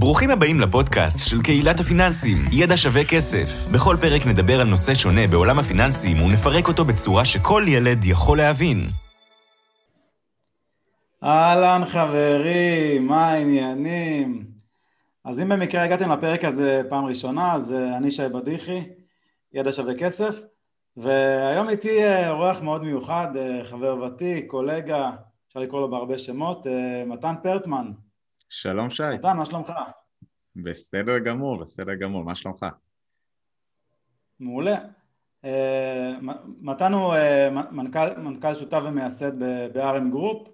ברוכים הבאים לפודקאסט של קהילת הפיננסים, ידע שווה כסף. בכל פרק נדבר על נושא שונה בעולם הפיננסים ונפרק אותו בצורה שכל ילד יכול להבין. אהלן חברים, מה העניינים? אז אם במקרה הגעתם לפרק הזה פעם ראשונה, אז אה, אני שי בדיחי, ידע שווה כסף, והיום איתי אה, אורח מאוד מיוחד, אה, חבר ותיק, קולגה, אפשר לקרוא לו בהרבה שמות, מתן פרטמן. שלום שי. מתן, מה שלומך? בסדר גמור, בסדר גמור, מה שלומך? מעולה. מתן הוא מנכ"ל, מנכ"ל שותף ומייסד ב- RM Group,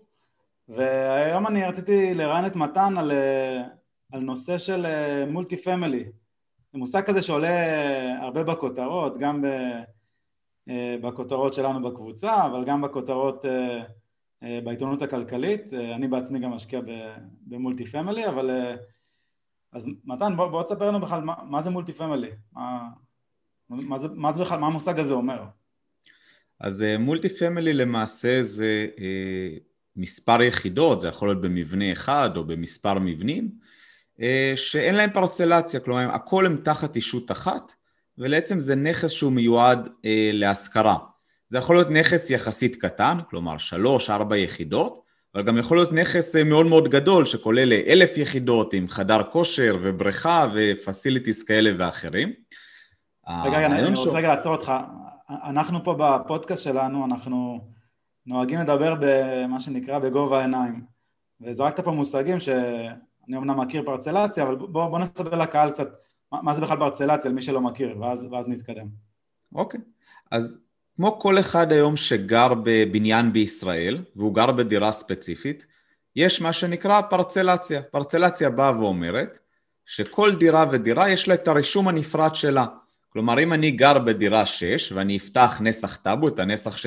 והיום אני רציתי לראיין את מתן על, על נושא של multi family. זה מושג כזה שעולה הרבה בכותרות, גם ב, בכותרות שלנו בקבוצה, אבל גם בכותרות בעיתונות הכלכלית. אני בעצמי גם משקיע ב multi family, אבל אז מתן, בוא, בוא תספר לנו בכלל מה, מה זה multi family, מה, מה, מה זה בכלל, מה המושג הזה אומר? אז multi family למעשה זה מספר יחידות, זה יכול להיות במבנה אחד או במספר מבנים, אה, שאין להם פרצלציה, כלומר הכל הם תחת ישות אחת, ולעצם זה נכס שהוא מיועד אה, להשכרה. זה יכול להיות נכס יחסית קטן, כלומר שלוש, ארבע יחידות, אבל גם יכול להיות נכס אה, מאוד מאוד גדול שכולל אלף יחידות עם חדר כושר ובריכה ופסיליטיס כאלה ואחרים. רגע, רגע, אני רוצה רגע לעצור אותך. אנחנו פה בפודקאסט שלנו, אנחנו נוהגים לדבר במה שנקרא בגובה העיניים. וזרקת פה מושגים שאני אמנם מכיר פרצלציה, אבל בוא, בוא נסתכל לקהל קצת מה, מה זה בכלל פרצלציה למי שלא מכיר, ואז, ואז נתקדם. אוקיי, אז כמו כל אחד היום שגר בבניין בישראל, והוא גר בדירה ספציפית, יש מה שנקרא פרצלציה. פרצלציה באה ואומרת שכל דירה ודירה יש לה את הרישום הנפרד שלה. כלומר, אם אני גר בדירה 6 ואני אפתח נסח טאבו, את הנסח ש...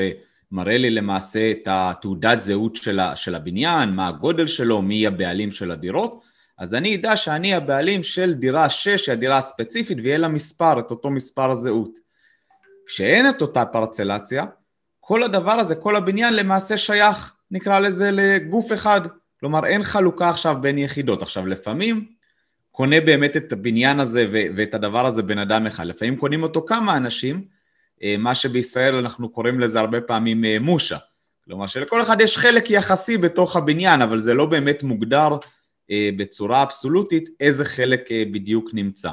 מראה לי למעשה את התעודת זהות של, של הבניין, מה הגודל שלו, מי הבעלים של הדירות, אז אני אדע שאני הבעלים של דירה 6, הדירה הספציפית, ויהיה לה מספר, את אותו מספר זהות. כשאין את אותה פרצלציה, כל הדבר הזה, כל הבניין למעשה שייך, נקרא לזה, לגוף אחד. כלומר, אין חלוקה עכשיו בין יחידות. עכשיו, לפעמים קונה באמת את הבניין הזה ואת הדבר הזה בן אדם אחד, לפעמים קונים אותו כמה אנשים, אה, מה שבישראל אנחנו קוראים לזה הרבה פעמים אה, מושה. כלומר שלכל אחד יש חלק יחסי בתוך הבניין, אבל זה לא באמת מוגדר אה, בצורה אבסולוטית איזה חלק בדיוק נמצא.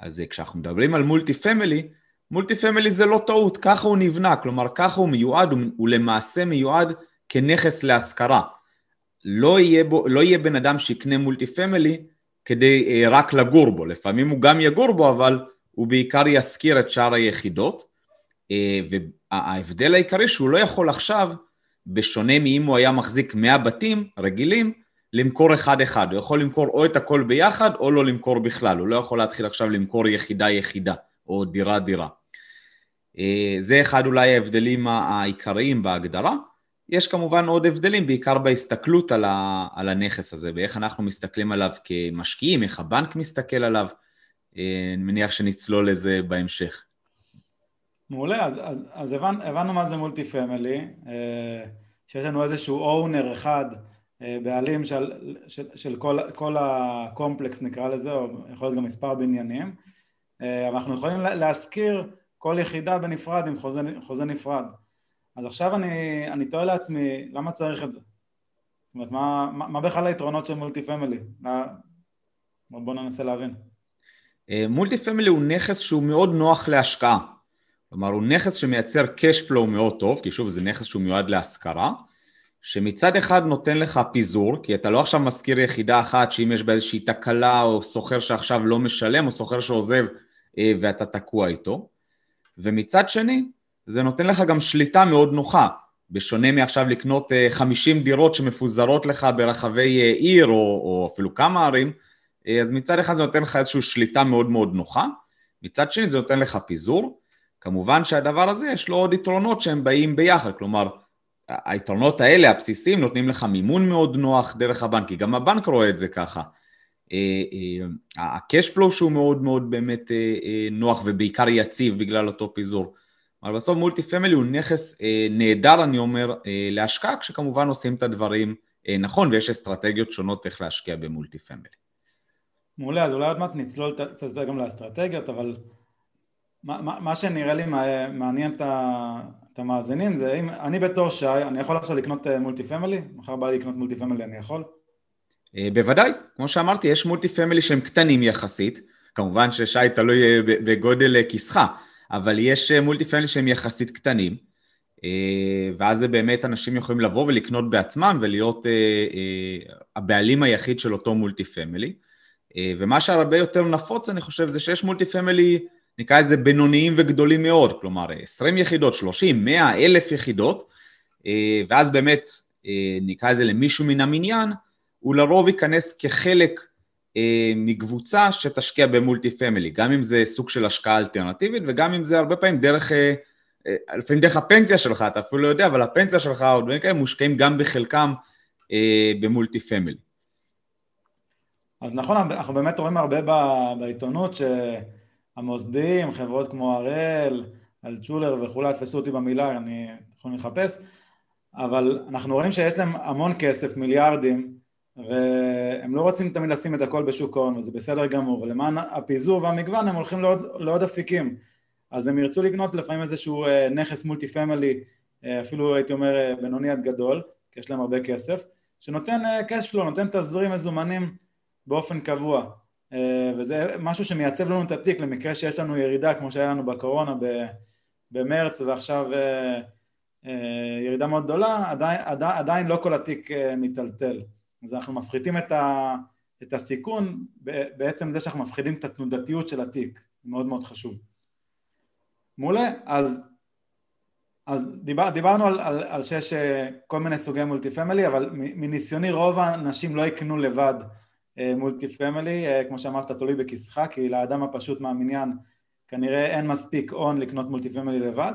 אז כשאנחנו מדברים על multi family, multi family זה לא טעות, ככה הוא נבנה, כלומר ככה הוא מיועד, הוא, למעשה מיועד כנכס להשכרה. לא יהיה, בו, לא יהיה בן אדם שיקנה multi family כדי אה, רק לגור בו, לפעמים הוא גם יגור בו, אבל הוא בעיקר ישכיר את שאר היחידות, אה, וההבדל העיקרי שהוא לא יכול עכשיו, בשונה מאם הוא היה מחזיק 100 בתים רגילים, למכור אחד-אחד. הוא יכול למכור או את הכל ביחד או לא למכור בכלל. הוא לא יכול להתחיל עכשיו למכור יחידה-יחידה או דירה-דירה. אה, זה אחד אולי ההבדלים העיקריים בהגדרה. יש כמובן עוד הבדלים, בעיקר בהסתכלות על, הנכס הזה, ואיך אנחנו מסתכלים עליו כמשקיעים, איך הבנק מסתכל עליו. אה, אני מניח שנצלול לזה בהמשך. מעולה, אז, אז, אז הבנ, הבנו מה זה multi family, אה, שיש לנו איזשהו owner אחד, בעלים של, של, של כל, כל הקומפלקס נקרא לזה, או יכול להיות גם מספר בניינים, אבל אנחנו יכולים להשכיר כל יחידה בנפרד עם חוזה, חוזה נפרד. אז עכשיו אני, אני תוהה לעצמי, למה צריך את זה? זאת אומרת, מה, מה, מה בכלל היתרונות של multi family? בואו ננסה להבין. מולטי פמילי הוא נכס שהוא מאוד נוח להשקעה. כלומר, הוא נכס שמייצר cash flow מאוד טוב, כי שוב זה נכס שהוא מיועד להשכרה, שמצד אחד נותן לך פיזור, כי אתה לא עכשיו משכיר יחידה אחת שאם יש בה איזושהי תקלה או סוחר שעכשיו לא משלם או סוחר שעוזב אה, ואתה תקוע איתו, ומצד שני זה נותן לך גם שליטה מאוד נוחה, בשונה מעכשיו לקנות 50 אה, דירות שמפוזרות לך ברחבי אה, עיר או, או אפילו כמה ערים, אה, אז מצד אחד זה נותן לך איזושהי שליטה מאוד מאוד נוחה, מצד שני זה נותן לך פיזור, כמובן שהדבר הזה יש לו עוד יתרונות שהם באים ביחד, כלומר היתרונות האלה הבסיסיים נותנים לך מימון מאוד נוח דרך הבנק, כי גם הבנק רואה את זה ככה. ה-cash flow שהוא מאוד מאוד באמת נוח ובעיקר יציב בגלל אותו פיזור. אבל בסוף מולטי פמילי הוא נכס נהדר אני אומר להשקעה כשכמובן עושים את הדברים נכון ויש אסטרטגיות שונות איך להשקיע ב multi family. מעולה, אז אולי עוד מעט נצלול קצת יותר גם לאסטרטגיות, אבל מה, מה, מה שנראה לי מעניין את, את המאזינים זה אם אני בתור שי, אני יכול עכשיו לקנות multi family? מחר בא לי לקנות multi family, אני יכול? אה, בוודאי, כמו שאמרתי, יש multi family שהם קטנים יחסית, כמובן ששי תלוי אה, בגודל אה, כיסך, אבל יש multi family שהם יחסית קטנים, ואז זה באמת אנשים יכולים לבוא ולקנות בעצמם ולהיות הבעלים היחיד של אותו multi family. ומה שהרבה יותר נפוץ אני חושב זה שיש multi family נקרא לזה בינוניים וגדולים מאוד, כלומר 20 יחידות, 30, 100, 1,000 יחידות, ואז באמת נקרא לזה למישהו מן המניין, הוא לרוב ייכנס כחלק אה, מקבוצה שתשקיע ב multi family, גם אם זה סוג של השקעה אלטרנטיבית וגם אם זה הרבה פעמים דרך, אה, אה, לפעמים דרך הפנסיה שלך, אתה אפילו לא יודע, אבל הפנסיה שלך או דברים כאלה מושקעים גם בחלקם אה, במולטי פמילי. אז נכון, אנחנו באמת רואים הרבה בעיתונות שהמוסדים, חברות כמו הראל, אלצ'ולר וכולי, תפסו אותי במילה, אני יכול לחפש, אבל אנחנו רואים שיש להם המון כסף, מיליארדים, והם לא רוצים תמיד לשים את הכל בשוק ההון וזה בסדר גמור ולמען הפיזור והמגוון הם הולכים לעוד, לעוד אפיקים. אז הם ירצו לקנות לפעמים איזשהו אה, נכס מולטי פמילי אה, אפילו הייתי אומר אה, בינוני עד גדול כי יש להם הרבה כסף שנותן cash flow, נותן תזרים מזומנים באופן קבוע. וזה משהו שמייצב לנו את התיק למקרה שיש לנו ירידה כמו שהיה לנו בקורונה במרץ ועכשיו ירידה מאוד גדולה עדיין, עדיין לא כל התיק מיטלטל אז אנחנו מפחיתים את, ה, את הסיכון בעצם זה שאנחנו מפחיתים את התנודתיות של התיק, מאוד מאוד חשוב. מעולה, אז, אז דיבר, דיברנו על, על, על שיש אה, כל מיני סוגי multi family, אבל מניסיוני רוב האנשים לא יקנו לבד אה, multi family, אה, כמו שאמרת תלוי בכיסך, כי לאדם הפשוט מהמניין כנראה אין מספיק הון לקנות multi family לבד,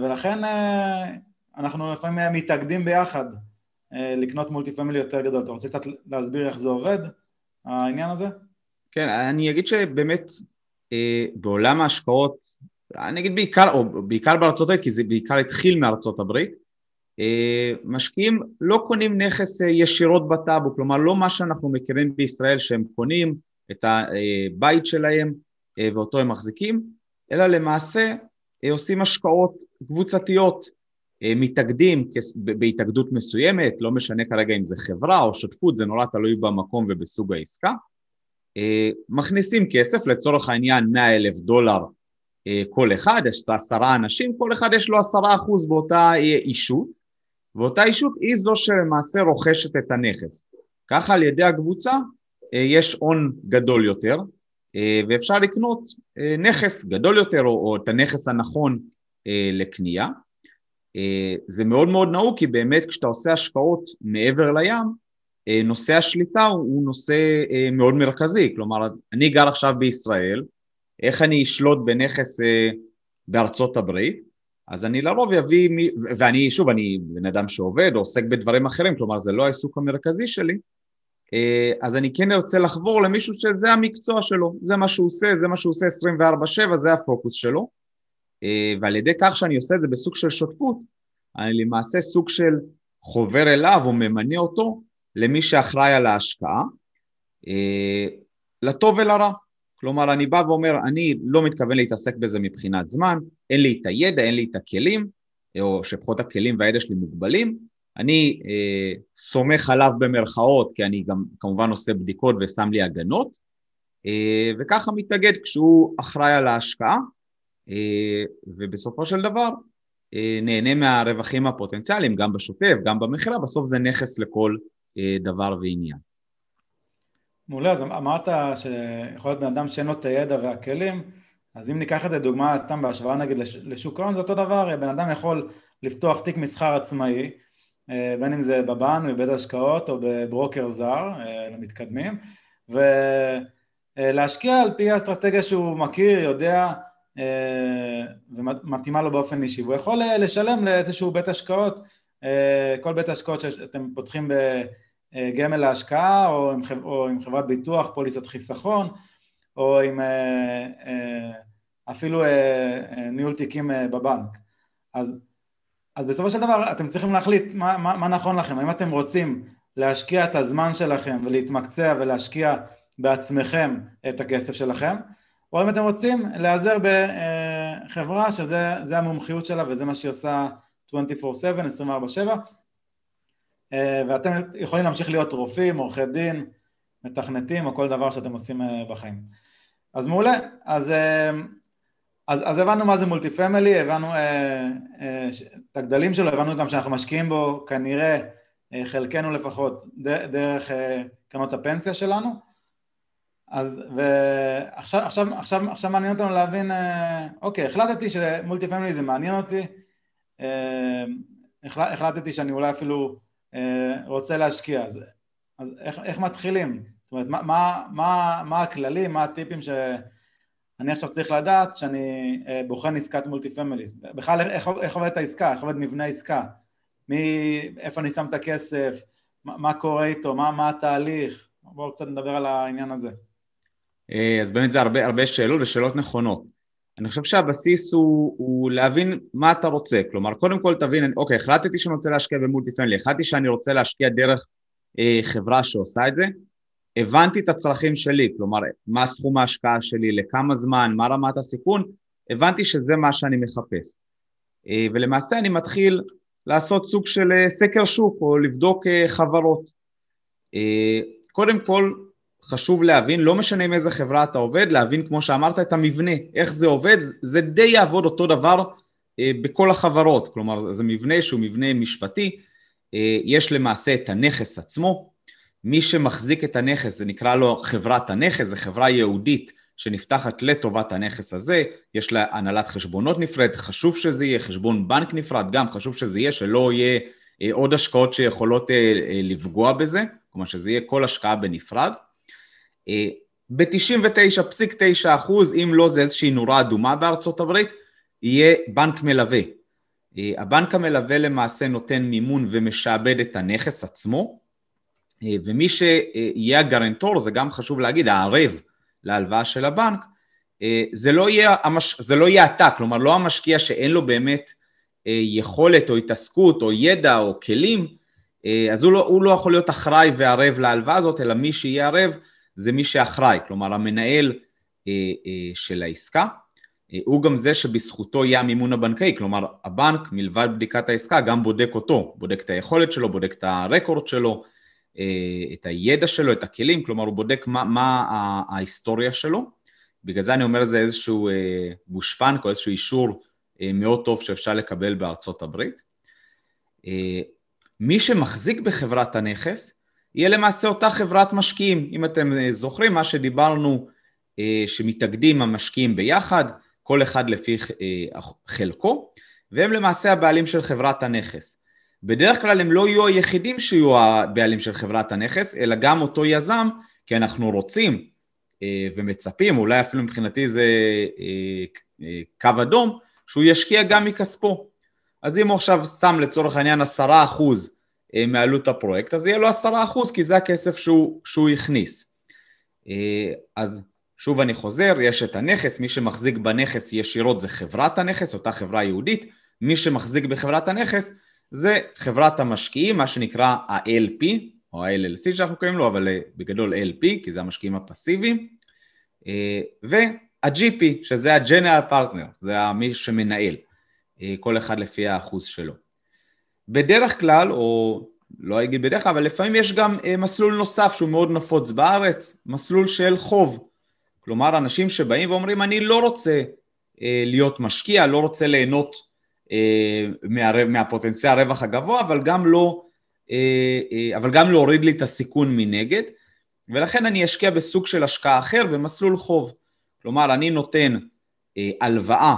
ולכן אנחנו לפעמים מתאגדים ביחד לקנות מולטי פמילי יותר גדול. אתה רוצה קצת להסביר איך זה עובד, העניין הזה? כן, אני אגיד שבאמת אה, בעולם ההשקעות, אני אגיד בעיקר, או בעיקר בארצות הברית, כי זה בעיקר התחיל מארצות הברית, אה, משקיעים לא קונים נכס ישירות בטאבו, כלומר לא מה שאנחנו מכירים בישראל שהם קונים את הבית שלהם ואותו הם מחזיקים, אלא למעשה עושים השקעות קבוצתיות אה, מתאגדים בהתאגדות מסוימת, לא משנה כרגע אם זה חברה או שותפות, זה נורא תלוי במקום ובסוג העסקה, אה, מכניסים כסף, לצורך העניין 100 אלף דולר אה, כל אחד, יש עשרה אנשים, כל אחד יש לו עשרה אחוז באותה אישות, ואותה אישות היא זו שלמעשה רוכשת את הנכס. ככה על ידי הקבוצה יש הון גדול יותר, ואפשר לקנות נכס גדול יותר או את הנכס הנכון לקנייה. אה, זה מאוד מאוד נהוג כי באמת כשאתה עושה השקעות מעבר לים, אה, נושא השליטה הוא נושא אה, מאוד מרכזי, כלומר אני גר עכשיו בישראל, איך אני אשלוט בנכס בארצות הברית, אז אני לרוב אביא, ואני שוב, אני בן אדם שעובד עוסק בדברים אחרים, כלומר זה לא העיסוק המרכזי שלי, אז אני כן ארצה לחבור למישהו שזה המקצוע שלו, זה מה שהוא עושה, זה מה שהוא עושה 24/7, זה הפוקוס שלו, ועל ידי כך שאני עושה את זה בסוג של שותפות, אני למעשה סוג של חובר אליו או ממנה אותו למי שאחראי על ההשקעה, אה, לטוב ולרע. כלומר, אני בא ואומר, אני לא מתכוון להתעסק בזה מבחינת זמן, אין לי את הידע, אין לי את הכלים, או שפחות הכלים והידע שלי מוגבלים, אני אה, סומך עליו במרכאות, כי אני גם כמובן עושה בדיקות ושם לי הגנות, אה, וככה מתאגד כשהוא אחראי על ההשקעה, אה, ובסופו של דבר אה, נהנה מהרווחים הפוטנציאליים גם בשוטף, גם במכירה, בסוף זה נכס לכל אה, דבר ועניין. מעולה, אז אמרת שיכול להיות בן אדם שאין לו את הידע והכלים, אז אם ניקח את זה דוגמה סתם בהשוואה נגיד לשוק ההון זה אותו דבר, בן אדם יכול לפתוח תיק מסחר עצמאי, בין אם זה בבנק, בבית השקעות או בברוקר זר למתקדמים, ולהשקיע על פי האסטרטגיה שהוא מכיר, יודע, אה, ומתאימה לו באופן אישי, והוא יכול אה, לשלם לאיזשהו בית השקעות, אה, כל בית השקעות שאתם פותחים בגמל להשקעה או עם, או עם חברת ביטוח, פוליסת חיסכון, או עם אפילו ניהול תיקים בבנק. אז, אז בסופו של דבר אתם צריכים להחליט מה, מה, מה נכון לכם, האם אתם רוצים להשקיע את הזמן שלכם ולהתמקצע ולהשקיע בעצמכם את הכסף שלכם, או אם אתם רוצים להיעזר בחברה שזה המומחיות שלה וזה מה שהיא עושה 24/7, 24/7 ואתם יכולים להמשיך להיות רופאים, עורכי דין, מתכנתים או כל דבר שאתם עושים בחיים. אז מעולה, אז אז, אז הבנו מה זה multi family, הבנו אה, אה, את הגדלים שלו, הבנו גם שאנחנו משקיעים בו כנראה, אה, חלקנו לפחות, דרך אה, קרנות הפנסיה שלנו. אז ועכשיו עכשיו, עכשיו, עכשיו מעניין אותנו להבין, אה, אוקיי, החלטתי ש multi family זה מעניין אותי, אה, החלטתי שאני אולי אפילו אה, רוצה להשקיע, אז, אז איך, איך מתחילים? זאת אומרת, מה, מה, מה, מה הכללים, מה הטיפים ש... אני עכשיו צריך לדעת שאני אה, בוחן עסקת multi family, בכלל איך, איך עובדת העסקה, איך עובד מבנה עסקה, איפה אני שם את הכסף, מה, מה קורה איתו, מה, מה התהליך, בואו קצת נדבר על העניין הזה. אה, אז באמת זה הרבה, הרבה שאלות ושאלות נכונות. אני חושב שהבסיס הוא, הוא להבין מה אתה רוצה, כלומר קודם כל תבין, אוקיי, החלטתי שאני רוצה להשקיע ב multi family, החלטתי שאני רוצה להשקיע דרך אה, חברה שעושה את זה, הבנתי את הצרכים שלי, כלומר מה סכום ההשקעה שלי, לכמה זמן, מה רמת הסיכון, הבנתי שזה מה שאני מחפש. אה, ולמעשה אני מתחיל לעשות סוג של אה, סקר שוק או לבדוק אה, חברות. קודם כל חשוב להבין, לא משנה עם איזה חברה אתה עובד, להבין כמו שאמרת את המבנה, איך זה עובד, זה די יעבוד אותו דבר בכל החברות, כלומר זה מבנה שהוא מבנה משפטי, יש למעשה את הנכס עצמו, מי שמחזיק את הנכס, זה נקרא לו חברת הנכס, זו חברה ייעודית שנפתחת לטובת הנכס הזה, יש לה הנהלת חשבונות נפרד, חשוב שזה יהיה, חשבון בנק נפרד, גם חשוב שזה יהיה, שלא יהיה אה, עוד השקעות שיכולות אה, אה, לפגוע בזה, כלומר שזה יהיה כל השקעה בנפרד. ב-99.9 אחוז, אם לא זה איזושהי נורה אדומה בארצות הברית, יהיה בנק מלווה. הבנק המלווה למעשה נותן מימון ומשעבד את הנכס עצמו, אה, ומי שיהיה הגרנטור, זה גם חשוב להגיד, הערב להלוואה של הבנק, אה, זה לא יהיה, המש... זה לא יהיה אתה, כלומר לא המשקיע שאין לו באמת אה, יכולת או התעסקות או ידע או כלים, אז הוא לא, הוא לא יכול להיות אחראי וערב להלוואה הזאת, אלא מי שיהיה ערב זה מי שאחראי, כלומר המנהל של העסקה, הוא גם זה שבזכותו יהיה המימון הבנקאי, כלומר הבנק מלבד בדיקת העסקה גם בודק אותו, בודק את היכולת שלו, בודק את הרקורד שלו, אה, את הידע שלו, את הכלים, כלומר הוא בודק מה, מה ההיסטוריה שלו, בגלל זה אני אומר זה איזשהו אה, גושפנק או איזשהו אישור אה, מאוד טוב שאפשר לקבל בארצות הברית. מי שמחזיק בחברת הנכס יהיה למעשה אותה חברת משקיעים, אם אתם זוכרים מה שדיברנו שמתאגדים המשקיעים ביחד, כל אחד לפי חלקו, והם למעשה הבעלים של חברת הנכס. בדרך כלל הם לא יהיו היחידים שיהיו הבעלים של חברת הנכס, אלא גם אותו יזם, כי אנחנו רוצים אה, ומצפים, אולי אפילו מבחינתי זה אה, אה, קו אדום, שהוא ישקיע גם מכספו. אז אם הוא עכשיו שם לצורך העניין עשרה אחוז מעלות הפרויקט, אז יהיה לו עשרה אחוז, כי זה הכסף שהוא, שהוא הכניס. אז שוב אני חוזר, יש את הנכס, מי שמחזיק בנכס ישירות זה חברת הנכס, אותה חברה יהודית, מי שמחזיק בחברת הנכס זה חברת המשקיעים, מה שנקרא ה-LP, או ה-LLC שאנחנו קוראים לו, אבל אה, בגדול LP, כי זה המשקיעים הפסיביים, אה, וה-GP, שזה ה-General Partner, זה מי שמנהל, אה, כל אחד לפי האחוז שלו. בדרך כלל, או לא אגיד בדרך כלל, אבל לפעמים יש גם מסלול נוסף שהוא מאוד נפוץ בארץ, מסלול של חוב. כלומר, אנשים שבאים ואומרים, אני לא רוצה להיות משקיע, לא רוצה ליהנות אה, מה, מהפוטנציאל הרווח הגבוה, אבל גם לא, אה, אה, אבל גם להוריד לי את הסיכון מנגד, ולכן אני אשקיע בסוג של השקעה אחר במסלול חוב. כלומר, אני נותן הלוואה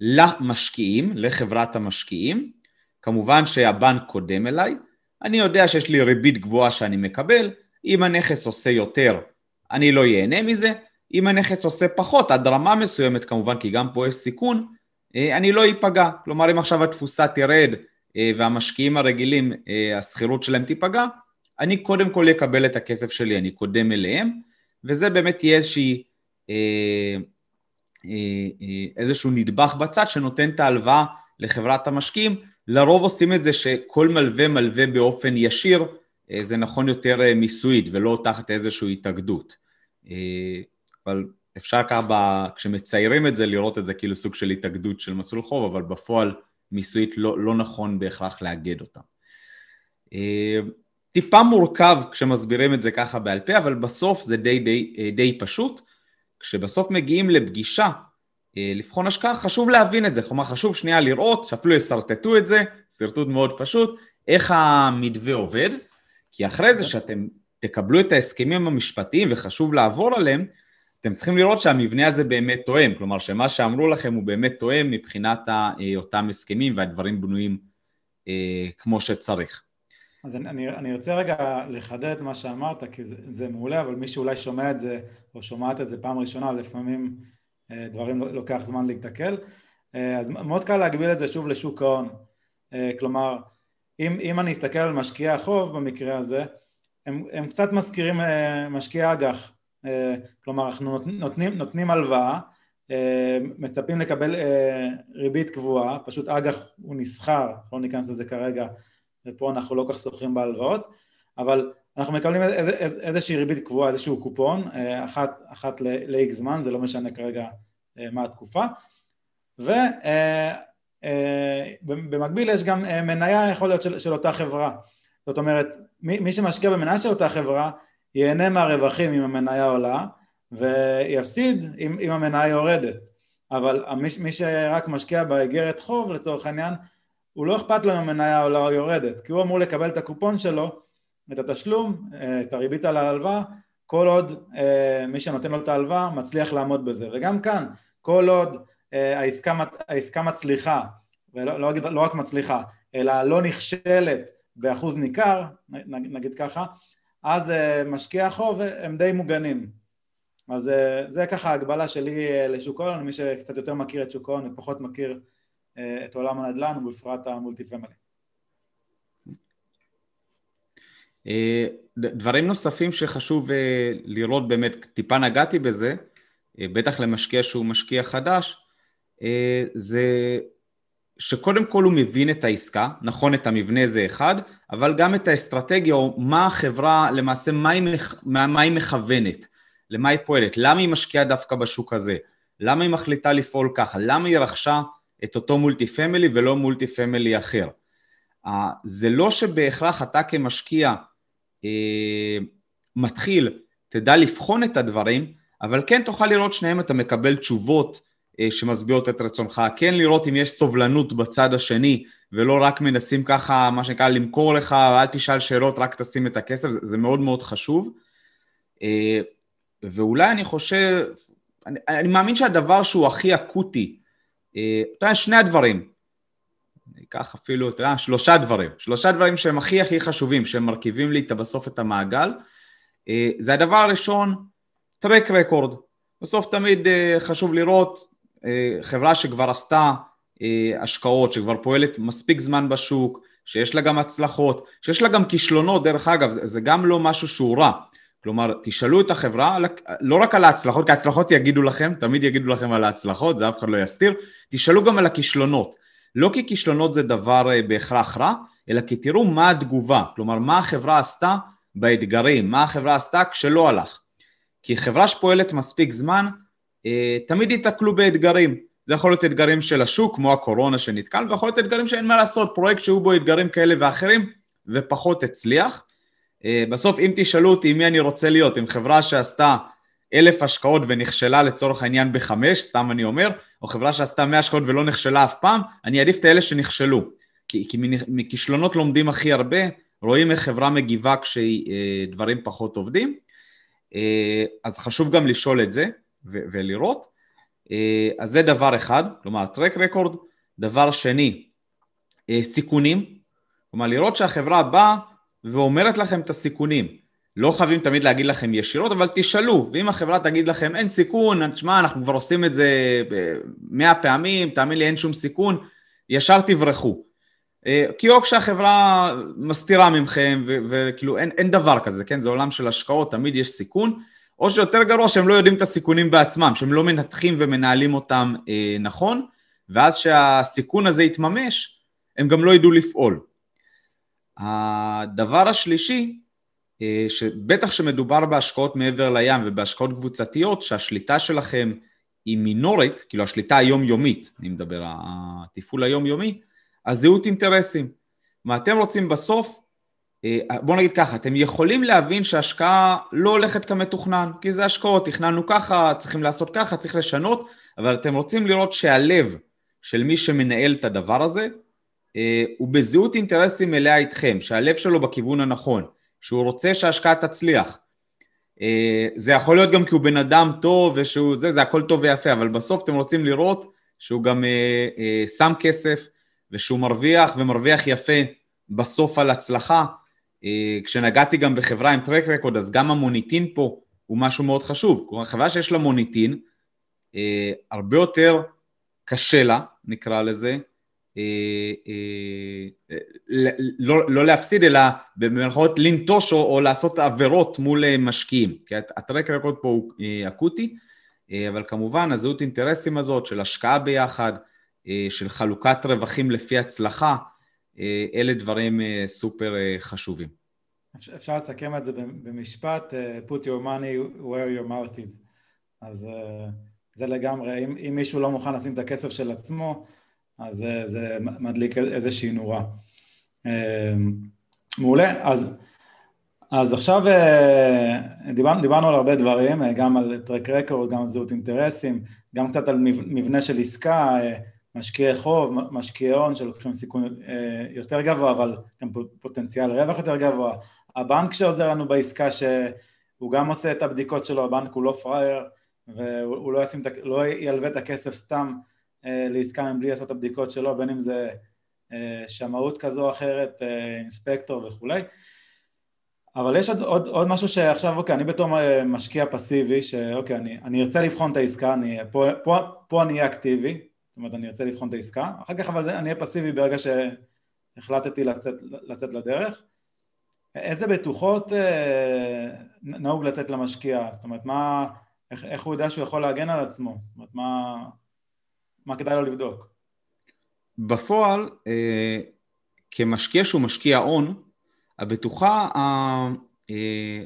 למשקיעים, לחברת המשקיעים, כמובן שהבנק קודם אליי, אני יודע שיש לי ריבית גבוהה שאני מקבל, אם הנכס עושה יותר, אני לא ייהנה מזה, אם הנכס עושה פחות, עד רמה מסוימת כמובן, כי גם פה יש סיכון, אה, אני לא איפגע. כלומר, אם עכשיו התפוסה תרד אה, והמשקיעים הרגילים, אה, השכירות שלהם תיפגע, אני קודם כל אקבל את הכסף שלי, אני קודם אליהם, וזה באמת יהיה איזושהי, איזשהו נדבך בצד שנותן את ההלוואה לחברת המשקיעים. לרוב עושים את זה שכל מלווה מלווה באופן ישיר, זה נכון יותר מיסויית ולא תחת איזושהי התאגדות. אבל אפשר ככה, כשמציירים את זה, לראות את זה כאילו סוג של התאגדות של מסלול חוב, אבל בפועל מיסויית לא, לא נכון בהכרח לאגד אותם. טיפה מורכב כשמסבירים את זה ככה בעל פה, אבל בסוף זה די, די, די פשוט. כשבסוף מגיעים לפגישה אה, לבחון השקעה, חשוב להבין את זה, כלומר חשוב שנייה לראות, שאפילו ישרטטו את זה, שרטוט מאוד פשוט, איך המתווה עובד, כי אחרי זה שאתם תקבלו את ההסכמים המשפטיים וחשוב לעבור עליהם, אתם צריכים לראות שהמבנה הזה באמת תואם, כלומר שמה שאמרו לכם הוא באמת תואם מבחינת אה, אותם הסכמים והדברים בנויים אה, כמו שצריך. אז אני, אני, אני רוצה רגע לחדד מה שאמרת, כי זה, זה מעולה, אבל מי שאולי שומע את זה או שומעת את זה פעם ראשונה, לפעמים אה, דברים לא, לוקח זמן להתקל. אה, אז מאוד קל להגביל את זה שוב לשוק ההון. אה, כלומר, אם, אם אני אסתכל על משקיעי החוב במקרה הזה, הם, הם קצת מזכירים משקיעי אג"ח. כלומר, אנחנו נותנים, נותנים הלוואה, מצפים לקבל ריבית קבועה, פשוט אג"ח הוא נסחר, לא ניכנס לזה כרגע, ופה אנחנו לא כך סוחרים בהלוואות, אבל אנחנו מקבלים איזושהי ריבית קבועה, איזשהו קופון, אה, אחת, אחת ל-X זמן, זה לא משנה כרגע אה, מה התקופה, ובמקביל אה, יש גם מניה יכול להיות של, של אותה חברה, זאת אומרת מי, מי שמשקיע במניה של אותה חברה ייהנה מהרווחים אם המניה עולה ויפסיד אם, אם המניה יורדת, אבל מי, מי שרק משקיע באיגרת חוב לצורך העניין הוא לא אכפת לו אם המניה עולה או יורדת כי הוא אמור לקבל את הקופון שלו את התשלום, אה, את הריבית על ההלוואה, כל עוד אה, מי שנותן לו את ההלוואה מצליח לעמוד בזה. וגם כאן, כל עוד אה, העסקה, העסקה מצליחה, ולא לא, לא רק מצליחה, אלא לא נכשלת באחוז ניכר, נגיד ככה, אז משקיעי החוב הם די מוגנים. אז זה ככה ההגבלה שלי לשוק ההון, מי שקצת יותר מכיר את שוק ההון ופחות מכיר את עולם הנדל"ן ובפרט המולטי פמילי. אה, דברים נוספים שחשוב אה, לראות באמת, טיפה נגעתי בזה, אה, בטח למשקיע שהוא משקיע חדש, זה שקודם כל הוא מבין את העסקה, נכון את המבנה זה אחד, אבל גם את האסטרטגיה או מה החברה, למעשה מה היא, מה היא מכוונת, למה היא פועלת, למה היא משקיעה דווקא בשוק הזה, למה היא מחליטה לפעול ככה, למה היא רכשה את אותו multi family ולא multi family אחר. זה לא שבהכרח אתה כמשקיע אה, מתחיל, תדע לבחון את הדברים, אבל כן תוכל לראות שניהם אתה מקבל תשובות אה, שמשביעות את רצונך, כן לראות אם יש סובלנות בצד השני ולא רק מנסים ככה, מה שנקרא, למכור לך, אל תשאל שאלות, רק תשים את הכסף, זה, זה מאוד מאוד חשוב. אה, ואולי אני חושב, אני, אני מאמין שהדבר שהוא הכי אקוטי, אתה יודע, שני הדברים, ניקח אפילו, אתה יודע, שלושה דברים, שלושה דברים שהם הכי הכי חשובים, שהם מרכיבים לי בסוף את המעגל. אה, זה הדבר הראשון, טרק רקורד. בסוף תמיד אה, חשוב לראות אה, חברה שכבר עשתה השקעות, שכבר פועלת מספיק זמן בשוק, שיש לה גם הצלחות, שיש לה גם כישלונות, דרך אגב, זה גם לא משהו שהוא רע. כלומר, תשאלו את החברה, לא רק על ההצלחות, כי ההצלחות יגידו לכם, תמיד יגידו לכם על ההצלחות, זה אף אחד לא יסתיר, תשאלו גם על הכישלונות. לא כי כישלונות זה דבר אה, בהכרח רע, אלא כי תראו מה התגובה, כלומר מה החברה עשתה באתגרים, מה החברה עשתה כשלא הלך. כי חברה שפועלת מספיק זמן, אה, תמיד ייתקלו באתגרים. זה יכול להיות אתגרים של השוק, כמו הקורונה שנתקל, ויכול להיות אתגרים שאין מה לעשות, פרויקט שהיו בו אתגרים כאלה ואחרים, ופחות הצליח. אה, בסוף אם תשאלו אותי מי אני רוצה להיות, עם חברה שעשתה אלף השקעות ונכשלה לצורך העניין בחמש, סתם אני אומר, או חברה שעשתה מאה השקעות ולא נכשלה אף פעם, אני אעדיף את האלה שנכשלו. כי, כי מכישלונות לומדים הכי הרבה, רואים איך חברה מגיבה כשדברים אה, פחות עובדים, אה, אז חשוב גם לשאול את זה ו- ולראות. אה, אז זה דבר אחד, כלומר טרק רקורד. דבר שני, סיכונים, כלומר לראות שהחברה באה ואומרת לכם את הסיכונים. לא חייבים תמיד להגיד לכם ישירות, אבל תשאלו, ואם החברה תגיד לכם אין סיכון, תשמע, אנחנו כבר עושים את זה מאה פעמים, תאמין לי אין שום סיכון, ישר תברחו. אה, כי או כשהחברה מסתירה ממכם, וכאילו אין, אין דבר כזה, כן? זה עולם של השקעות, תמיד יש סיכון, או שיותר גרוע שהם לא יודעים את הסיכונים בעצמם, שהם לא מנתחים ומנהלים אותם אה, נכון, ואז שהסיכון הזה יתממש, הם גם לא ידעו לפעול. הדבר השלישי, שבטח שמדובר בהשקעות מעבר לים ובהשקעות קבוצתיות, שהשליטה שלכם היא מינורית, כאילו השליטה היומיומית, אני מדבר, התפעול היומיומי, אז זהות אינטרסים. מה אתם רוצים בסוף, אה, בואו נגיד ככה, אתם יכולים להבין שהשקעה לא הולכת כמתוכנן, כי זה השקעות, תכננו ככה, צריכים לעשות ככה, צריך לשנות, אבל אתם רוצים לראות שהלב של מי שמנהל את הדבר הזה, אה, הוא בזהות אינטרסים מלאה איתכם, שהלב שלו בכיוון הנכון, שהוא רוצה שההשקעה תצליח. אה, זה יכול להיות גם כי הוא בן אדם טוב ושהוא זה, זה הכל טוב ויפה, אבל בסוף אתם רוצים לראות שהוא גם שם כסף ושהוא מרוויח ומרוויח יפה בסוף על הצלחה. אה, כשנגעתי גם בחברה עם טרק רקורד, אז גם המוניטין פה הוא משהו מאוד חשוב. כלומר, חברה שיש לה מוניטין, אה, הרבה יותר קשה לה, נקרא לזה, אה, לא, לא להפסיד, אלא במירכאות לנטוש או, או לעשות עבירות מול משקיעים. כי הטרק רקורד פה הוא אקוטי, אבל כמובן הזהות אינטרסים הזאת של השקעה ביחד, של חלוקת רווחים לפי הצלחה, אה, אלה דברים אה, סופר אה, חשובים. אפשר לסכם את זה במשפט, put your money where your mouth is. אז זה לגמרי, אם, אם מישהו לא מוכן לשים את הכסף של עצמו, אז זה, זה מדליק איזושהי נורה. מעולה, אז, אז עכשיו דיברנו, דיברנו על הרבה דברים, גם על טרק רקורד, גם על זהות אינטרסים, גם קצת על מבנה של עסקה, משקיעי חוב, משקיעי הון שלוקחים סיכון אה, יותר גבוה אבל גם פוטנציאל רווח יותר גבוה, הבנק שעוזר לנו בעסקה שהוא גם עושה את הבדיקות שלו, הבנק הוא לא פראייר והוא לא, ישים, לא ילווה את הכסף סתם אה, לעסקה מבלי לעשות את הבדיקות שלו, בין אם זה אה, שמאות כזו או אחרת, אינספקטור וכולי אבל יש עוד, עוד, עוד משהו שעכשיו, אוקיי, אני בתור משקיע פסיבי, שאוקיי, אני, אני ארצה לבחון את העסקה, אני, פה, פה, פה אני אהיה אקטיבי, זאת אומרת אני ארצה לבחון את העסקה, אחר כך אבל זה, אני אהיה פסיבי ברגע שהחלטתי לצאת, לצאת לדרך. איזה בטוחות אה, נהוג לתת למשקיע? זאת אומרת, מה, איך, איך הוא יודע שהוא יכול להגן על עצמו? זאת אומרת, מה, מה כדאי לו לבדוק? בפועל, אה, כמשקיע שהוא משקיע הון, הבטוחה ה, אה,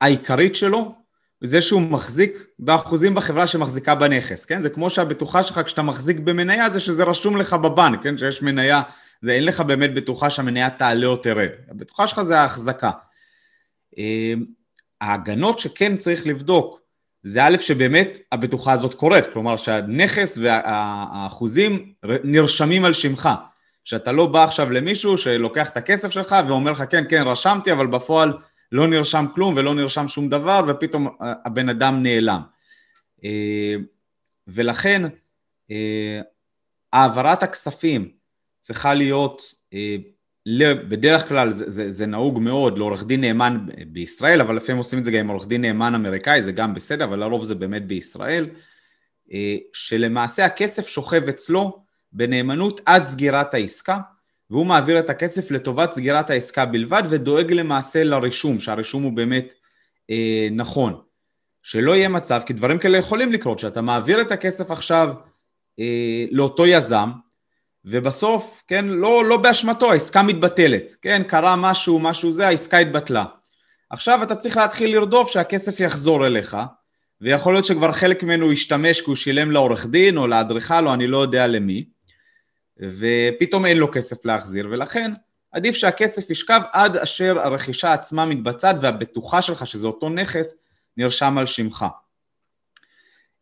העיקרית שלו זה שהוא מחזיק באחוזים בחברה שמחזיקה בנכס, כן? זה כמו שהבטוחה שלך כשאתה מחזיק במניה זה שזה רשום לך בבנק, כן? שיש מניה, זה אין לך באמת בטוחה שהמניה תעלה או תרד, הבטוחה שלך זה ההחזקה. אמ, ההגנות שכן צריך לבדוק זה א' שבאמת הבטוחה הזאת קורית, כלומר שהנכס והאחוזים נרשמים על שמך, שאתה לא בא עכשיו למישהו שלוקח את הכסף שלך ואומר לך כן כן רשמתי אבל בפועל לא נרשם כלום ולא נרשם שום דבר, ופתאום הבן אדם נעלם. אה, ולכן אה, העברת הכספים צריכה להיות, אה, בדרך כלל זה, זה, זה נהוג מאוד לעורך דין נאמן בישראל, אבל לפעמים עושים את זה גם עם עורך דין נאמן אמריקאי, זה גם בסדר, אבל לרוב זה באמת בישראל, שלמעשה הכסף שוכב אצלו בנאמנות עד סגירת העסקה, והוא מעביר את הכסף לטובת סגירת העסקה בלבד ודואג למעשה לרישום, שהרישום הוא באמת אה, נכון. שלא יהיה מצב, כי דברים כאלה יכולים לקרות, שאתה מעביר את הכסף עכשיו אה, לאותו יזם, ובסוף, כן, לא, לא באשמתו, העסקה מתבטלת, כן, קרה משהו, משהו זה, העסקה התבטלה. עכשיו אתה צריך להתחיל לרדוף שהכסף יחזור אליך, ויכול להיות שכבר חלק ממנו ישתמש כי הוא שילם לעורך דין או לאדריכל או אני לא יודע למי, ופתאום אין לו כסף להחזיר, ולכן עדיף שהכסף ישכב עד אשר הרכישה עצמה מתבצעת והבטוחה שלך, שזה אותו נכס, נרשם על שמך.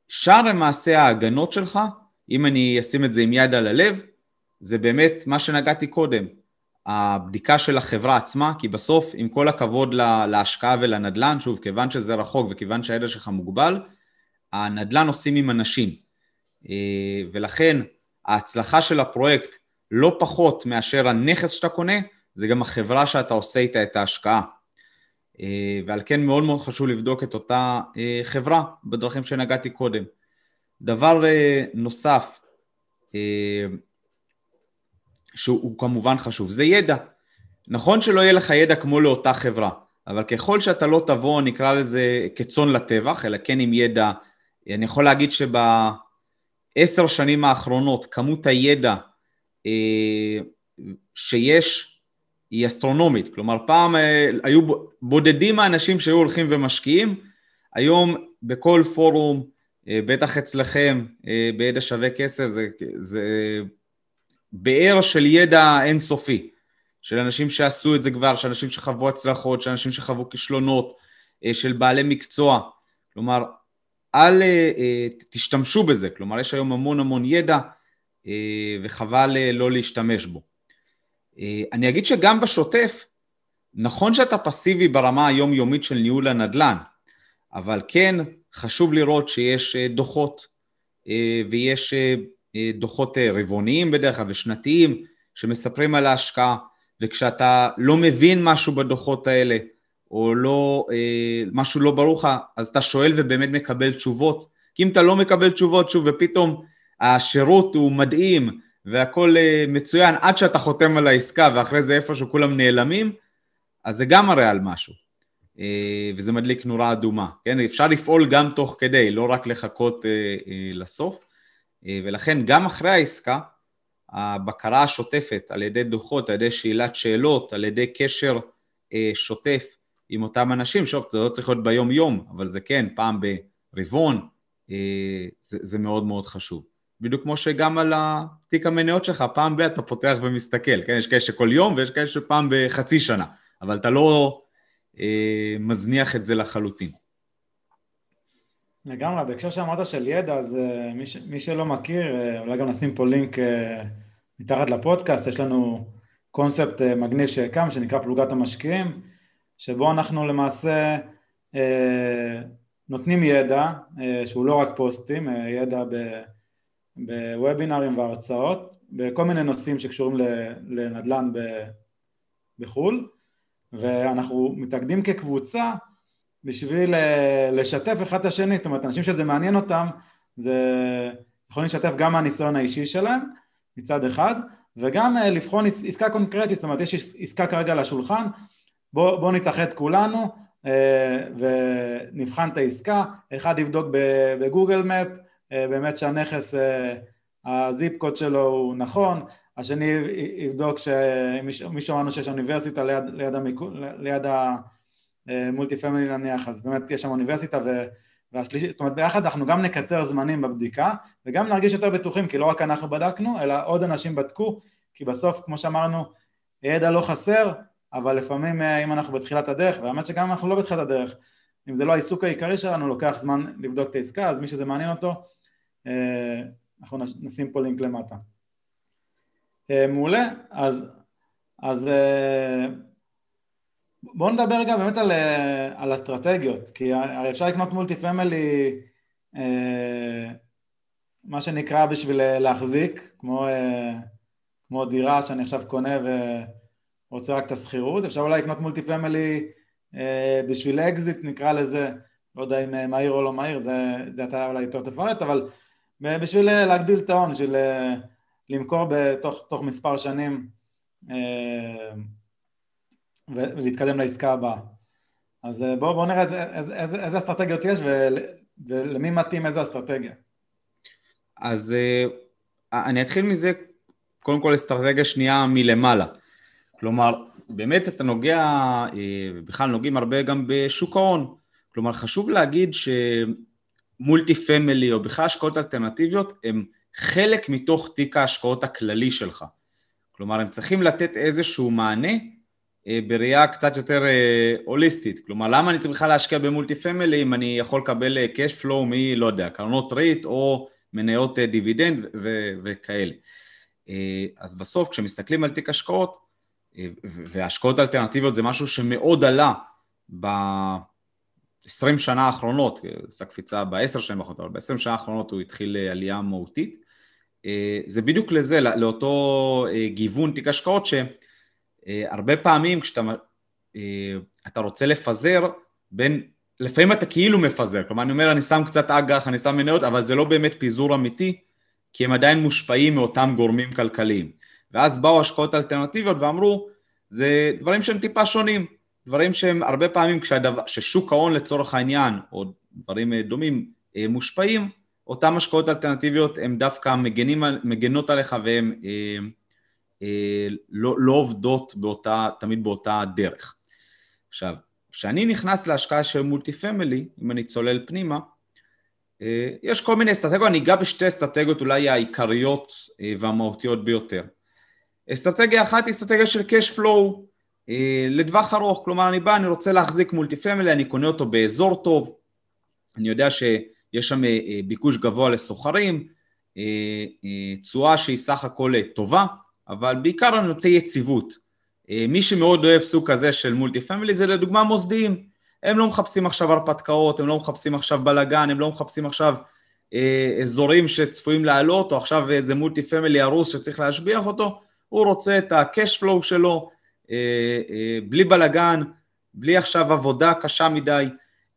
שאר למעשה ההגנות שלך, אם אני אשים את זה עם יד על הלב, זה באמת מה שנגעתי קודם, הבדיקה של החברה עצמה, כי בסוף, עם כל הכבוד להשקעה ולנדל"ן, שוב, כיוון שזה רחוק וכיוון שהידע שלך מוגבל, הנדל"ן עושים עם אנשים. אה, ולכן ההצלחה של הפרויקט לא פחות מאשר הנכס שאתה קונה, זה גם החברה שאתה עושה איתה את ההשקעה. אה, ועל כן מאוד מאוד חשוב לבדוק את אותה אה, חברה בדרכים שנגעתי קודם. דבר נוסף שהוא כמובן חשוב, זה ידע. נכון שלא יהיה לך ידע כמו לאותה חברה, אבל ככל שאתה לא תבוא, נקרא לזה כצאן לטבח, אלא כן עם ידע, אני יכול להגיד שב... עשר שנים האחרונות כמות הידע אה, שיש היא אסטרונומית. כלומר, פעם היו בודדים האנשים שהיו הולכים ומשקיעים, היום בכל פורום, בטח אצלכם, בידע שווה כסף, זה, זה באר של ידע אינסופי, של אנשים שעשו את זה כבר, של אנשים שחוו הצלחות, של אנשים שחוו כישלונות, של בעלי מקצוע. כלומר, אל תשתמשו בזה, כלומר יש היום המון המון ידע וחבל לא להשתמש בו. אני אגיד שגם בשוטף, נכון שאתה פסיבי ברמה היומיומית של ניהול הנדל"ן, אבל כן חשוב לראות שיש דוחות ויש דוחות רבעוניים בדרך כלל ושנתיים שמספרים על ההשקעה, וכשאתה לא מבין משהו בדוחות האלה, או לא, משהו לא ברור לך, אז אתה שואל ובאמת מקבל תשובות. כי אם אתה לא מקבל תשובות, שוב, ופתאום השירות הוא מדהים, והכל מצוין, עד שאתה חותם על העסקה, ואחרי זה איפשהו כולם נעלמים, אז זה גם מראה על משהו. וזה מדליק נורה אדומה, כן? אפשר לפעול גם תוך כדי, לא רק לחכות לסוף. ולכן גם אחרי העסקה, הבקרה השוטפת על ידי דוחות, על ידי שאלת שאלות, על ידי קשר שוטף עם אותם אנשים, שוב, זה לא צריך להיות ביום יום, אבל זה כן, פעם ברבעון, זה, זה מאוד מאוד חשוב. בדיוק כמו שגם על התיק המניות שלך, פעם ב- אתה פותח ומסתכל, כן? יש כאלה שכל יום ויש כאלה שפעם בחצי שנה, אבל אתה לא אה, מזניח את זה לחלוטין. לגמרי, בהקשר שאמרת של ידע, אז uh, מי, ש, מי שלא מכיר, uh, אולי גם נשים פה לינק uh, מתחת לפודקאסט, יש לנו קונספט מגניב שקם, שנקרא פלוגת המשקיעים, שבו אנחנו למעשה uh, נותנים ידע, uh, שהוא לא רק פוסטים, uh, ידע בוובינרים והרצאות, בכל מיני נושאים שקשורים לנדל"ן בחו"ל, ואנחנו מתאגדים כקבוצה בשביל אה, לשתף אחד את השני, זאת אומרת, אנשים שזה מעניין אותם, זה יכולים לשתף גם מהניסיון האישי שלהם מצד אחד, וגם אה, לבחון עסקה קונקרטית, זאת אומרת, יש עסקה כרגע על השולחן, בואו בוא נתאחד כולנו אה, ונבחן את העסקה, אחד יבדוק בגוגל מפ, באמת שהנכס, הזיפ קוד שלו הוא נכון, השני יבדוק שמי שאמרנו שיש אוניברסיטה ליד, ליד, המיקו, ליד ה... מולטי פמילי נניח, אז באמת יש שם אוניברסיטה ו... והשלישית, זאת אומרת ביחד אנחנו גם נקצר זמנים בבדיקה וגם נרגיש יותר בטוחים כי לא רק אנחנו בדקנו אלא עוד אנשים בדקו כי בסוף כמו שאמרנו ידע לא חסר אבל לפעמים אה, אם אנחנו בתחילת הדרך והאמת שגם אנחנו לא בתחילת הדרך אם זה לא העיסוק העיקרי שלנו לוקח זמן לבדוק את העסקה אז מי שזה מעניין אותו אה, אנחנו נשים פה לינק למטה. אה, מעולה אז, אז בואו נדבר רגע באמת על, אה, על אסטרטגיות, כי הרי אפשר לקנות multi family אה, מה שנקרא בשביל אה, להחזיק, כמו, כמו דירה שאני עכשיו קונה ורוצה רק את השכירות, אפשר אולי לקנות multi family בשביל אקזיט נקרא לזה, לא יודע אם מהיר או לא מהיר, זה, זה אתה אולי יותר תפרט, אבל בשביל להגדיל את ההון, בשביל למכור בתוך מספר שנים ולהתקדם לעסקה הבאה. אז אה, בואו בוא נראה איזה, איזה, איזה, אסטרטגיות יש ול, ולמי מתאים איזה אסטרטגיה. אז אה, אני אתחיל מזה, קודם כל אסטרטגיה שנייה מלמעלה. כלומר, באמת אתה נוגע, אה, בכלל נוגעים הרבה גם בשוק ההון. כלומר, חשוב להגיד ש multi family או בכלל השקעות אלטרנטיביות הם חלק מתוך תיק ההשקעות הכללי שלך. כלומר, הם צריכים לתת איזשהו מענה בראייה קצת יותר אה, הוליסטית. כלומר, למה אני צריך להשקיע ב multi family אם אני יכול לקבל cash flow מ, לא יודע, קרנות ריט או מניות אה, דיבידנד ו- וכאלה. אז בסוף כשמסתכלים על תיק השקעות, והשקעות אלטרנטיביות זה משהו שמאוד עלה ב-20 שנה האחרונות, עשה קפיצה ב-10 שנים האחרונות, אבל ב-20 שנה האחרונות הוא התחיל עלייה מהותית. זה בדיוק לזה, לאותו גיוון תיק השקעות ש... אה, הרבה פעמים כשאתה אה, אתה רוצה לפזר בין, לפעמים אתה כאילו מפזר, כלומר אני אומר אני שם קצת אג"ח, אני שם מניות, אבל זה לא באמת פיזור אמיתי, כי הם עדיין מושפעים מאותם גורמים כלכליים. ואז באו השקעות אלטרנטיביות ואמרו, זה דברים שהם טיפה שונים, דברים שהם הרבה פעמים כשהדבר, כששוק ההון לצורך העניין, או דברים אה, דומים, מושפעים, אותם השקעות אלטרנטיביות הן דווקא מגנים, מגנות עליך והן לא, לא עובדות באותה, תמיד באותה דרך. עכשיו, כשאני נכנס להשקעה של מולטי פמילי, אם אני צולל פנימה, יש כל מיני אסטרטגיות, אני אגע בשתי אסטרטגיות אולי העיקריות והמהותיות ביותר. אסטרטגיה אחת היא אסטרטגיה של cash flow לטווח ארוך, כלומר אני בא, אני רוצה להחזיק multi family, אני קונה אותו באזור טוב, אני יודע שיש שם ביקוש גבוה לשוכרים, תשואה שהיא סך הכל טובה, אבל בעיקר אני רוצה יציבות. מי שמאוד אוהב סוג כזה של multi family זה לדוגמה מוסדיים, הם לא מחפשים עכשיו הרפתקאות, הם לא מחפשים עכשיו בלאגן, הם לא מחפשים עכשיו אה, אזורים שצפויים לעלות, או עכשיו איזה מולטי פמילי הרוס שצריך להשביח אותו, הוא רוצה את ה-cash flow שלו, אה, אה, בלי בלאגן, בלי עכשיו עבודה קשה מדי,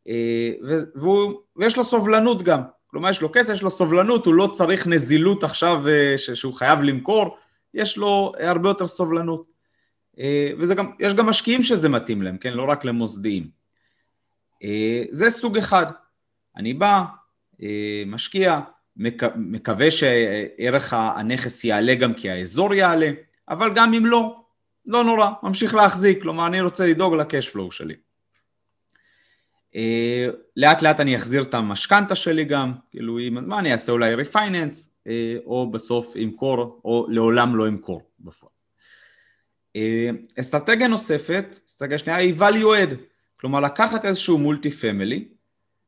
אה, והוא, ויש לו סובלנות גם, כלומר יש לו כסף, יש לו סובלנות, הוא לא צריך נזילות עכשיו אה, שהוא חייב למכור, יש לו הרבה יותר סובלנות. אה, וזה גם, גם משקיעים שזה מתאים להם, כן? לא רק למוסדיים. אה, זה סוג אחד. אני בא, אה, משקיע, מקווה שערך הנכס יעלה גם כי האזור יעלה, אבל גם אם לא, לא נורא, ממשיך להחזיק, כלומר אני רוצה לדאוג ל cash flow שלי. לאט לאט אני אחזיר את המשכנתה שלי גם, כאילו הזמן אני אעשה אולי refinance, או בסוף אמכור, או לעולם לא אמכור בפועל. אסטרטגיה נוספת, אסטרטגיה שנייה היא value add, כלומר לקחת איזשהו multi family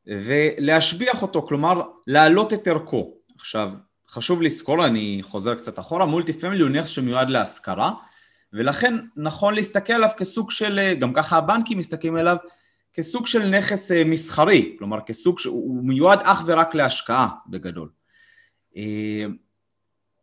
ולהשביח אותו, כלומר להעלות את ערכו. עכשיו, חשוב לזכור, אני חוזר קצת אחורה, multi family הוא נכס שמיועד להשכרה, ולכן נכון להסתכל עליו כסוג של, גם ככה הבנקים מסתכלים עליו, כסוג של נכס אה, מסחרי, כלומר כסוג שהוא מיועד אך ורק להשקעה בגדול. אה,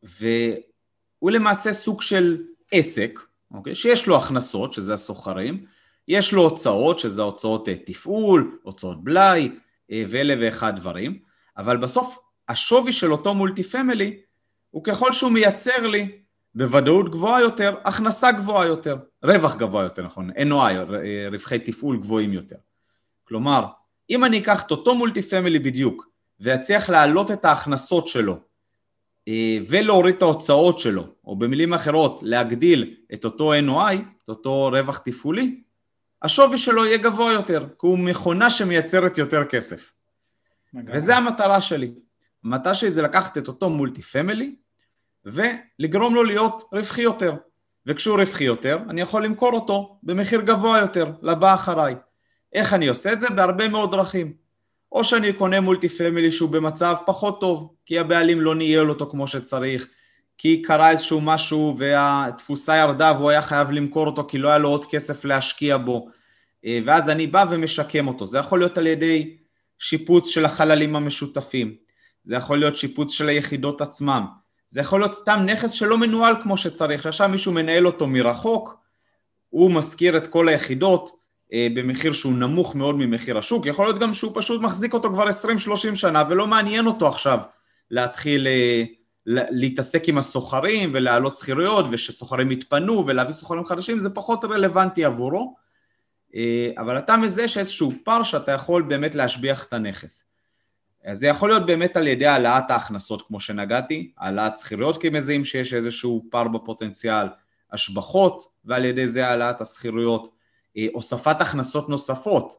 והוא למעשה סוג של עסק, אוקיי? שיש לו הכנסות, שזה השוכרים, יש לו הוצאות, שזה הוצאות אה, תפעול, הוצאות בלאי אה, ואלף ואחד דברים, אבל בסוף השווי של אותו multi family הוא ככל שהוא מייצר לי בוודאות גבוהה יותר, הכנסה גבוהה יותר, רווח גבוה יותר, נכון, NOI, רווחי תפעול גבוהים יותר. כלומר, אם אני אקח את אותו multi family בדיוק ואצליח להעלות את ההכנסות שלו ולהוריד את ההוצאות שלו, או במילים אחרות להגדיל את אותו NOI, את אותו רווח תפעולי, השווי שלו יהיה גבוה יותר, כי הוא מכונה שמייצרת יותר כסף. מגע. וזה המטרה שלי. המטרה שלי זה לקחת את אותו מולטי פמילי ולגרום לו להיות רווחי יותר. וכשהוא רווחי יותר, אני יכול למכור אותו במחיר גבוה יותר לבא אחריי. איך אני עושה את זה? בהרבה מאוד דרכים. או שאני קונה מולטי פמילי שהוא במצב פחות טוב, כי הבעלים לא ניהל אותו כמו שצריך, כי קרה איזשהו משהו והתפוסה ירדה והוא היה חייב למכור אותו כי לא היה לו עוד כסף להשקיע בו. אה, ואז אני בא ומשקם אותו. זה יכול להיות על ידי שיפוץ של החללים המשותפים, זה יכול להיות שיפוץ של היחידות עצמם, זה יכול להיות סתם נכס שלא מנוהל כמו שצריך, עכשיו מישהו מנהל אותו מרחוק, הוא משכיר את כל היחידות במחיר שהוא נמוך מאוד ממחיר השוק, יכול להיות גם שהוא פשוט מחזיק אותו כבר 20-30 שנה ולא מעניין אותו עכשיו להתחיל אה, להתעסק עם הסוחרים ולהעלות שכירויות ושסוחרים יתפנו ולהביא סוחרים חדשים זה פחות רלוונטי עבורו אה, אבל אתה מזהה שאיזשהו פער שאתה יכול באמת להשביח את הנכס. אז זה יכול להיות באמת על ידי העלאת ההכנסות כמו שנגעתי, העלאת שכירויות כי מזהים שיש איזשהו פער בפוטנציאל, השבחות ועל ידי זה העלאת השכירויות, אה, הוספת הכנסות נוספות,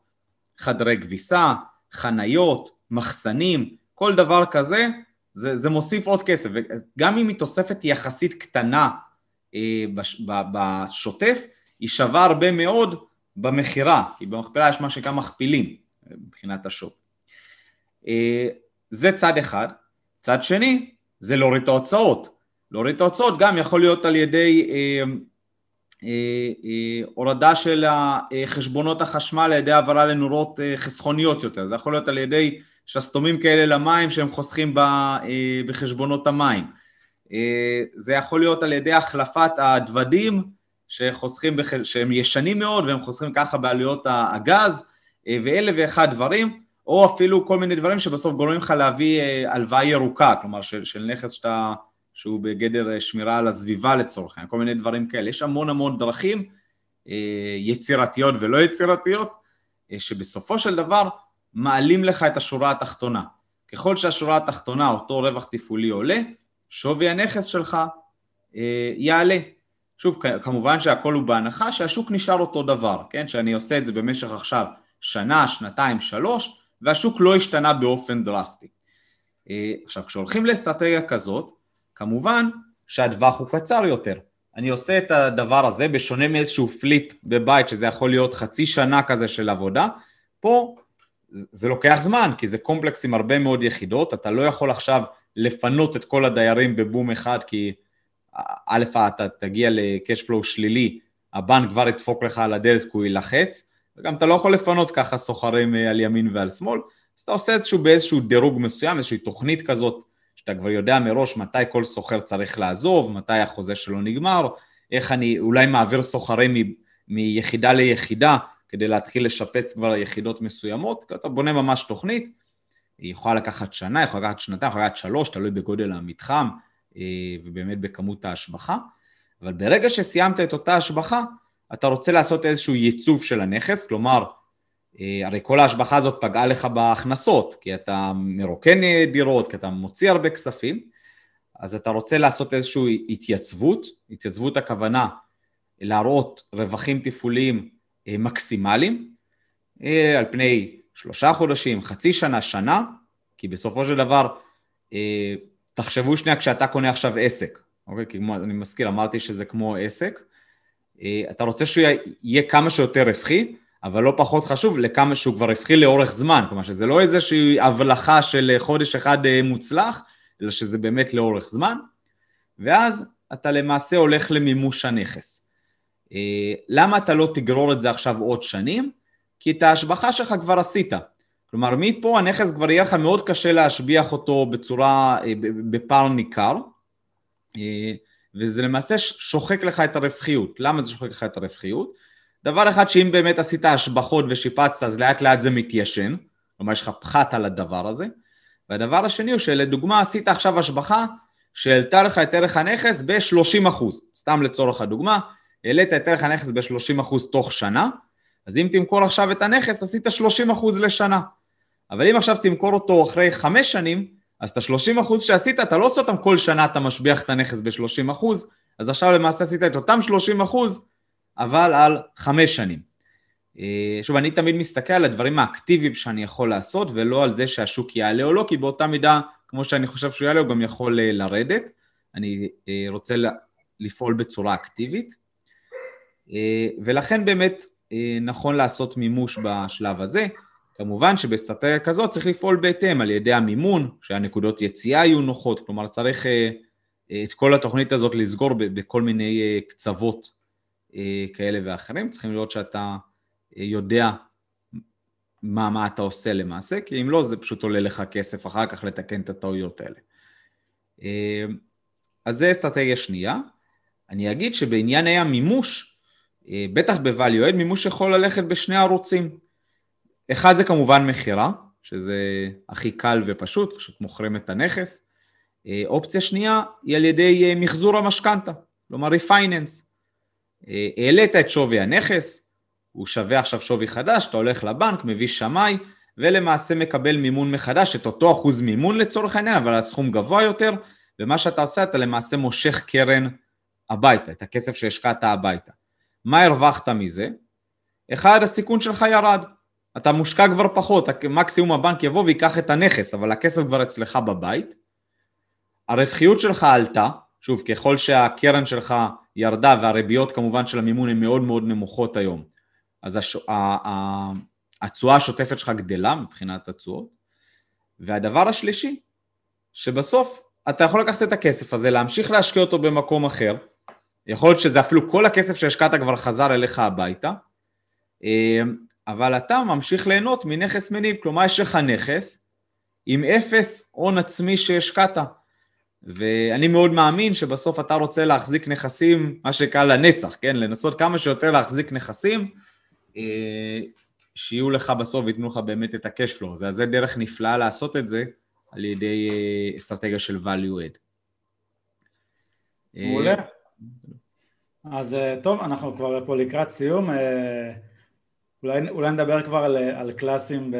חדרי כביסה, חניות, מחסנים, כל דבר כזה זה, זה מוסיף עוד כסף, וגם אם היא תוספת יחסית קטנה אה, בש, בשוטף, היא שווה הרבה מאוד במכירה, כי במכפלה יש מה שנקרא מכפילים אה, מבחינת השווי. אה, זה צד אחד. צד שני, זה להוריד את ההוצאות. להוריד את ההוצאות גם יכול להיות על ידי אה, אה, אה, הורדה של חשבונות החשמל על ידי העברה לנורות אה, חסכוניות יותר. זה יכול להיות על ידי שסתומים כאלה למים שהם חוסכים אה, בחשבונות המים. אה, זה יכול להיות על ידי החלפת הדוודים שחוסכים, בח... שהם ישנים מאוד והם חוסכים ככה בעלויות הגז אה, ואלה ואחד דברים, או אפילו כל מיני דברים שבסוף גורמים לך להביא הלוואה ירוקה, כלומר של, של נכס שאתה, שהוא בגדר שמירה על הסביבה לצורך העניין, כל מיני דברים כאלה. יש המון המון דרכים יצירתיות ולא יצירתיות, שבסופו של דבר מעלים לך את השורה התחתונה. ככל שהשורה התחתונה, אותו רווח תפעולי עולה, שווי הנכס שלך אה, יעלה. שוב, כמובן שהכל הוא בהנחה שהשוק נשאר אותו דבר, כן? שאני עושה את זה במשך עכשיו שנה, שנתיים, שלוש, והשוק לא השתנה באופן דרסטי. אה, עכשיו, כשהולכים לאסטרטגיה כזאת, כמובן שהטווח הוא קצר יותר. אני עושה את הדבר הזה בשונה מאיזשהו פליפ בבית, שזה יכול להיות חצי שנה כזה של עבודה, פה זה לוקח זמן, כי זה קומפלקס עם הרבה מאוד יחידות, אתה לא יכול עכשיו לפנות את כל הדיירים בבום אחד, כי א', אתה תגיע ל-cash flow שלילי, הבנק כבר ידפוק לך על הדלת כי הוא יילחץ, וגם אתה לא יכול לפנות ככה סוחרים אה, על ימין ועל שמאל, אז אתה עושה איזשהו באיזשהו דירוג מסוים, איזושהי תוכנית כזאת, שאתה כבר יודע מראש מתי כל סוחר צריך לעזוב, מתי החוזה שלו נגמר, איך אני אולי מעביר סוחרים מיחידה ליחידה, כדי להתחיל לשפץ כבר יחידות מסוימות, אתה בונה ממש תוכנית, היא יכולה לקחת שנה, יכולה לקחת שנתיים, יכולה לקחת שלוש, תלוי בגודל המתחם אה, ובאמת בכמות ההשבחה, אבל ברגע שסיימת את אותה השבחה, אתה רוצה לעשות איזשהו ייצוב של הנכס, כלומר, הרי כל ההשבחה הזאת פגעה לך בהכנסות, כי אתה מרוקן דירות, כי אתה מוציא הרבה כספים, אז אתה רוצה לעשות איזושהי התייצבות, התייצבות הכוונה להראות רווחים תפעוליים אה, מקסימליים, אה, על פני שלושה חודשים, חצי שנה, שנה, כי בסופו של דבר, תחשבו שנייה כשאתה קונה עכשיו עסק, אוקיי? כי אני מזכיר, אמרתי שזה כמו עסק, אתה רוצה שהוא יהיה כמה שיותר רווחי, אבל לא פחות חשוב, לכמה שהוא כבר רווחי לאורך זמן, כלומר שזה לא איזושהי הבלחה של חודש אחד אה, מוצלח, אלא שזה באמת לאורך זמן, ואז אתה למעשה הולך למימוש הנכס. אה, למה אתה לא תגרור את זה עכשיו עוד שנים? כי את ההשבחה שלך כבר עשית. כלומר, מפה הנכס כבר יהיה לך מאוד קשה להשביח אותו בצורה, אה, בפער ניכר, וזה למעשה שוחק לך את הרווחיות. למה זה שוחק לך את הרווחיות? דבר אחד שאם באמת עשית השבחות ושיפצת אז לאט לאט זה מתיישן, כלומר יש לך פחת על הדבר הזה, והדבר השני הוא שלדוגמה עשית עכשיו השבחה שהעלתה לך את ערך הנכס ב-30 סתם לצורך הדוגמה, העלית את ערך הנכס ב-30 תוך שנה, אז אם תמכור עכשיו את הנכס עשית 30 לשנה, אבל אם עכשיו תמכור אותו אחרי חמש שנים, אז את ה-30 שעשית, אתה לא עושה אותם כל שנה, אתה משביח את הנכס ב-30 אז עכשיו למעשה עשית את אותם 30 אבל על חמש שנים. אה, שוב, אני תמיד מסתכל על הדברים האקטיביים שאני יכול לעשות, ולא על זה שהשוק יעלה או לא, כי באותה מידה, כמו שאני חושב שהוא יעלה, הוא גם יכול אה, לרדת. אני אה, רוצה לפעול בצורה אקטיבית, ולכן באמת נכון לעשות מימוש בשלב הזה. כמובן שבאסטרטגיה כזאת צריך לפעול בהתאם על ידי המימון, שהנקודות יציאה יהיו נוחות, כלומר צריך את כל התוכנית הזאת לסגור בכל מיני קצוות כאלה ואחרים, צריכים לראות שאתה אה, יודע מה, מה אתה עושה למעשה, כי אם לא זה פשוט עולה לך כסף אחר כך לתקן את הטעויות האלה. אה, אז זה אסטרטגיה שנייה. אני אגיד שבענייני המימוש, בטח ב-value add, מימוש יכול ללכת בשני ערוצים. אחד זה כמובן מכירה, שזה הכי קל ופשוט, פשוט מוכרים את הנכס. אופציה שנייה היא על ידי מחזור המשכנתה, כלומר refinance. אה, העלית את שווי הנכס, הוא שווה עכשיו שווי חדש, אתה הולך לבנק, מביא שמאי, ולמעשה מקבל מימון מחדש, את אותו אחוז מימון לצורך העניין, אבל הסכום גבוה יותר, ומה שאתה עושה, אתה למעשה מושך קרן הביתה, את הכסף שהשקעת הביתה. מה הרווחת מזה? אחד, הסיכון שלך ירד. אתה מושקע כבר פחות, מקסימום הבנק יבוא ויקח את הנכס, אבל הכסף כבר אצלך בבית. הרווחיות שלך עלתה, שוב, ככל שהקרן שלך ירדה והריביות כמובן של המימון הן מאוד מאוד נמוכות היום, אז הש... התשואה השוטפת שלך גדלה מבחינת התשואות. והדבר השלישי, שבסוף אתה יכול לקחת את הכסף הזה, להמשיך להשקיע אותו במקום אחר, יכול להיות שזה אפילו כל הכסף שהשקעת כבר חזר אליך הביתה, אה, אבל אתה ממשיך ליהנות מנכס מניב, כלומר יש לך נכס עם אפס הון עצמי שהשקעת. ואני מאוד מאמין שבסוף אתה רוצה להחזיק נכסים, מה שנקרא לנצח, כן? לנסות כמה שיותר להחזיק נכסים, אה, שיהיו לך בסוף וייתנו לך באמת את ה-cash flow. זה, זה דרך נפלאה לעשות את זה על ידי אה, אסטרטגיה של value add. אה, מעולה. אז טוב, אנחנו כבר פה לקראת סיום. אולי, אולי נדבר כבר על, על קלאסים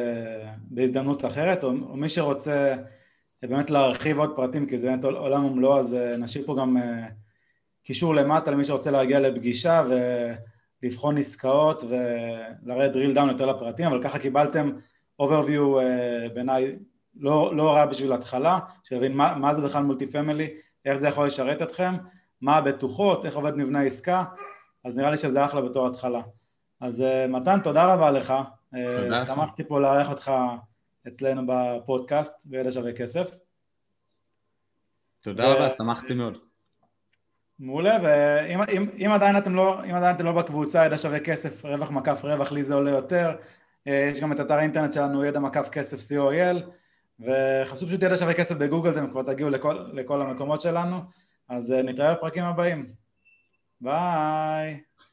בהזדמנות אחרת, או, או מי שרוצה... באמת להרחיב עוד פרטים כי זה באמת עולם ומלואו אז אה, נשאיר פה גם קישור למטה למי שרוצה להגיע לפגישה ולבחון עסקאות ולרדת drill down יותר לפרטים, אבל ככה קיבלתם overview בעיניי לא, לא רע בשביל התחלה, שיבין מה, מה זה בכלל מולטי פמילי, איך זה יכול לשרת אתכם, מה הבטוחות, איך עובד מבנה עסקה, אז נראה לי שזה אחלה בתור התחלה. אז מתן, תודה רבה לך. תודה. שמחתי פה לארח אותך אצלנו בפודקאסט, בידע שווה כסף. תודה רבה, שמחתי מאוד. מעולה, ואם אם, אם עדיין אתם לא, אם עדיין אתם לא בקבוצה ידע שווה כסף, רווח מקף רווח, לי זה עולה יותר, יש גם את אתר האינטרנט שלנו ידע מקף כסף co.il וחפשו פשוט ידע שווה כסף בגוגל, אתם כבר תגיעו לכל, לכל המקומות שלנו, אז נתראה בפרקים הבאים. ביי.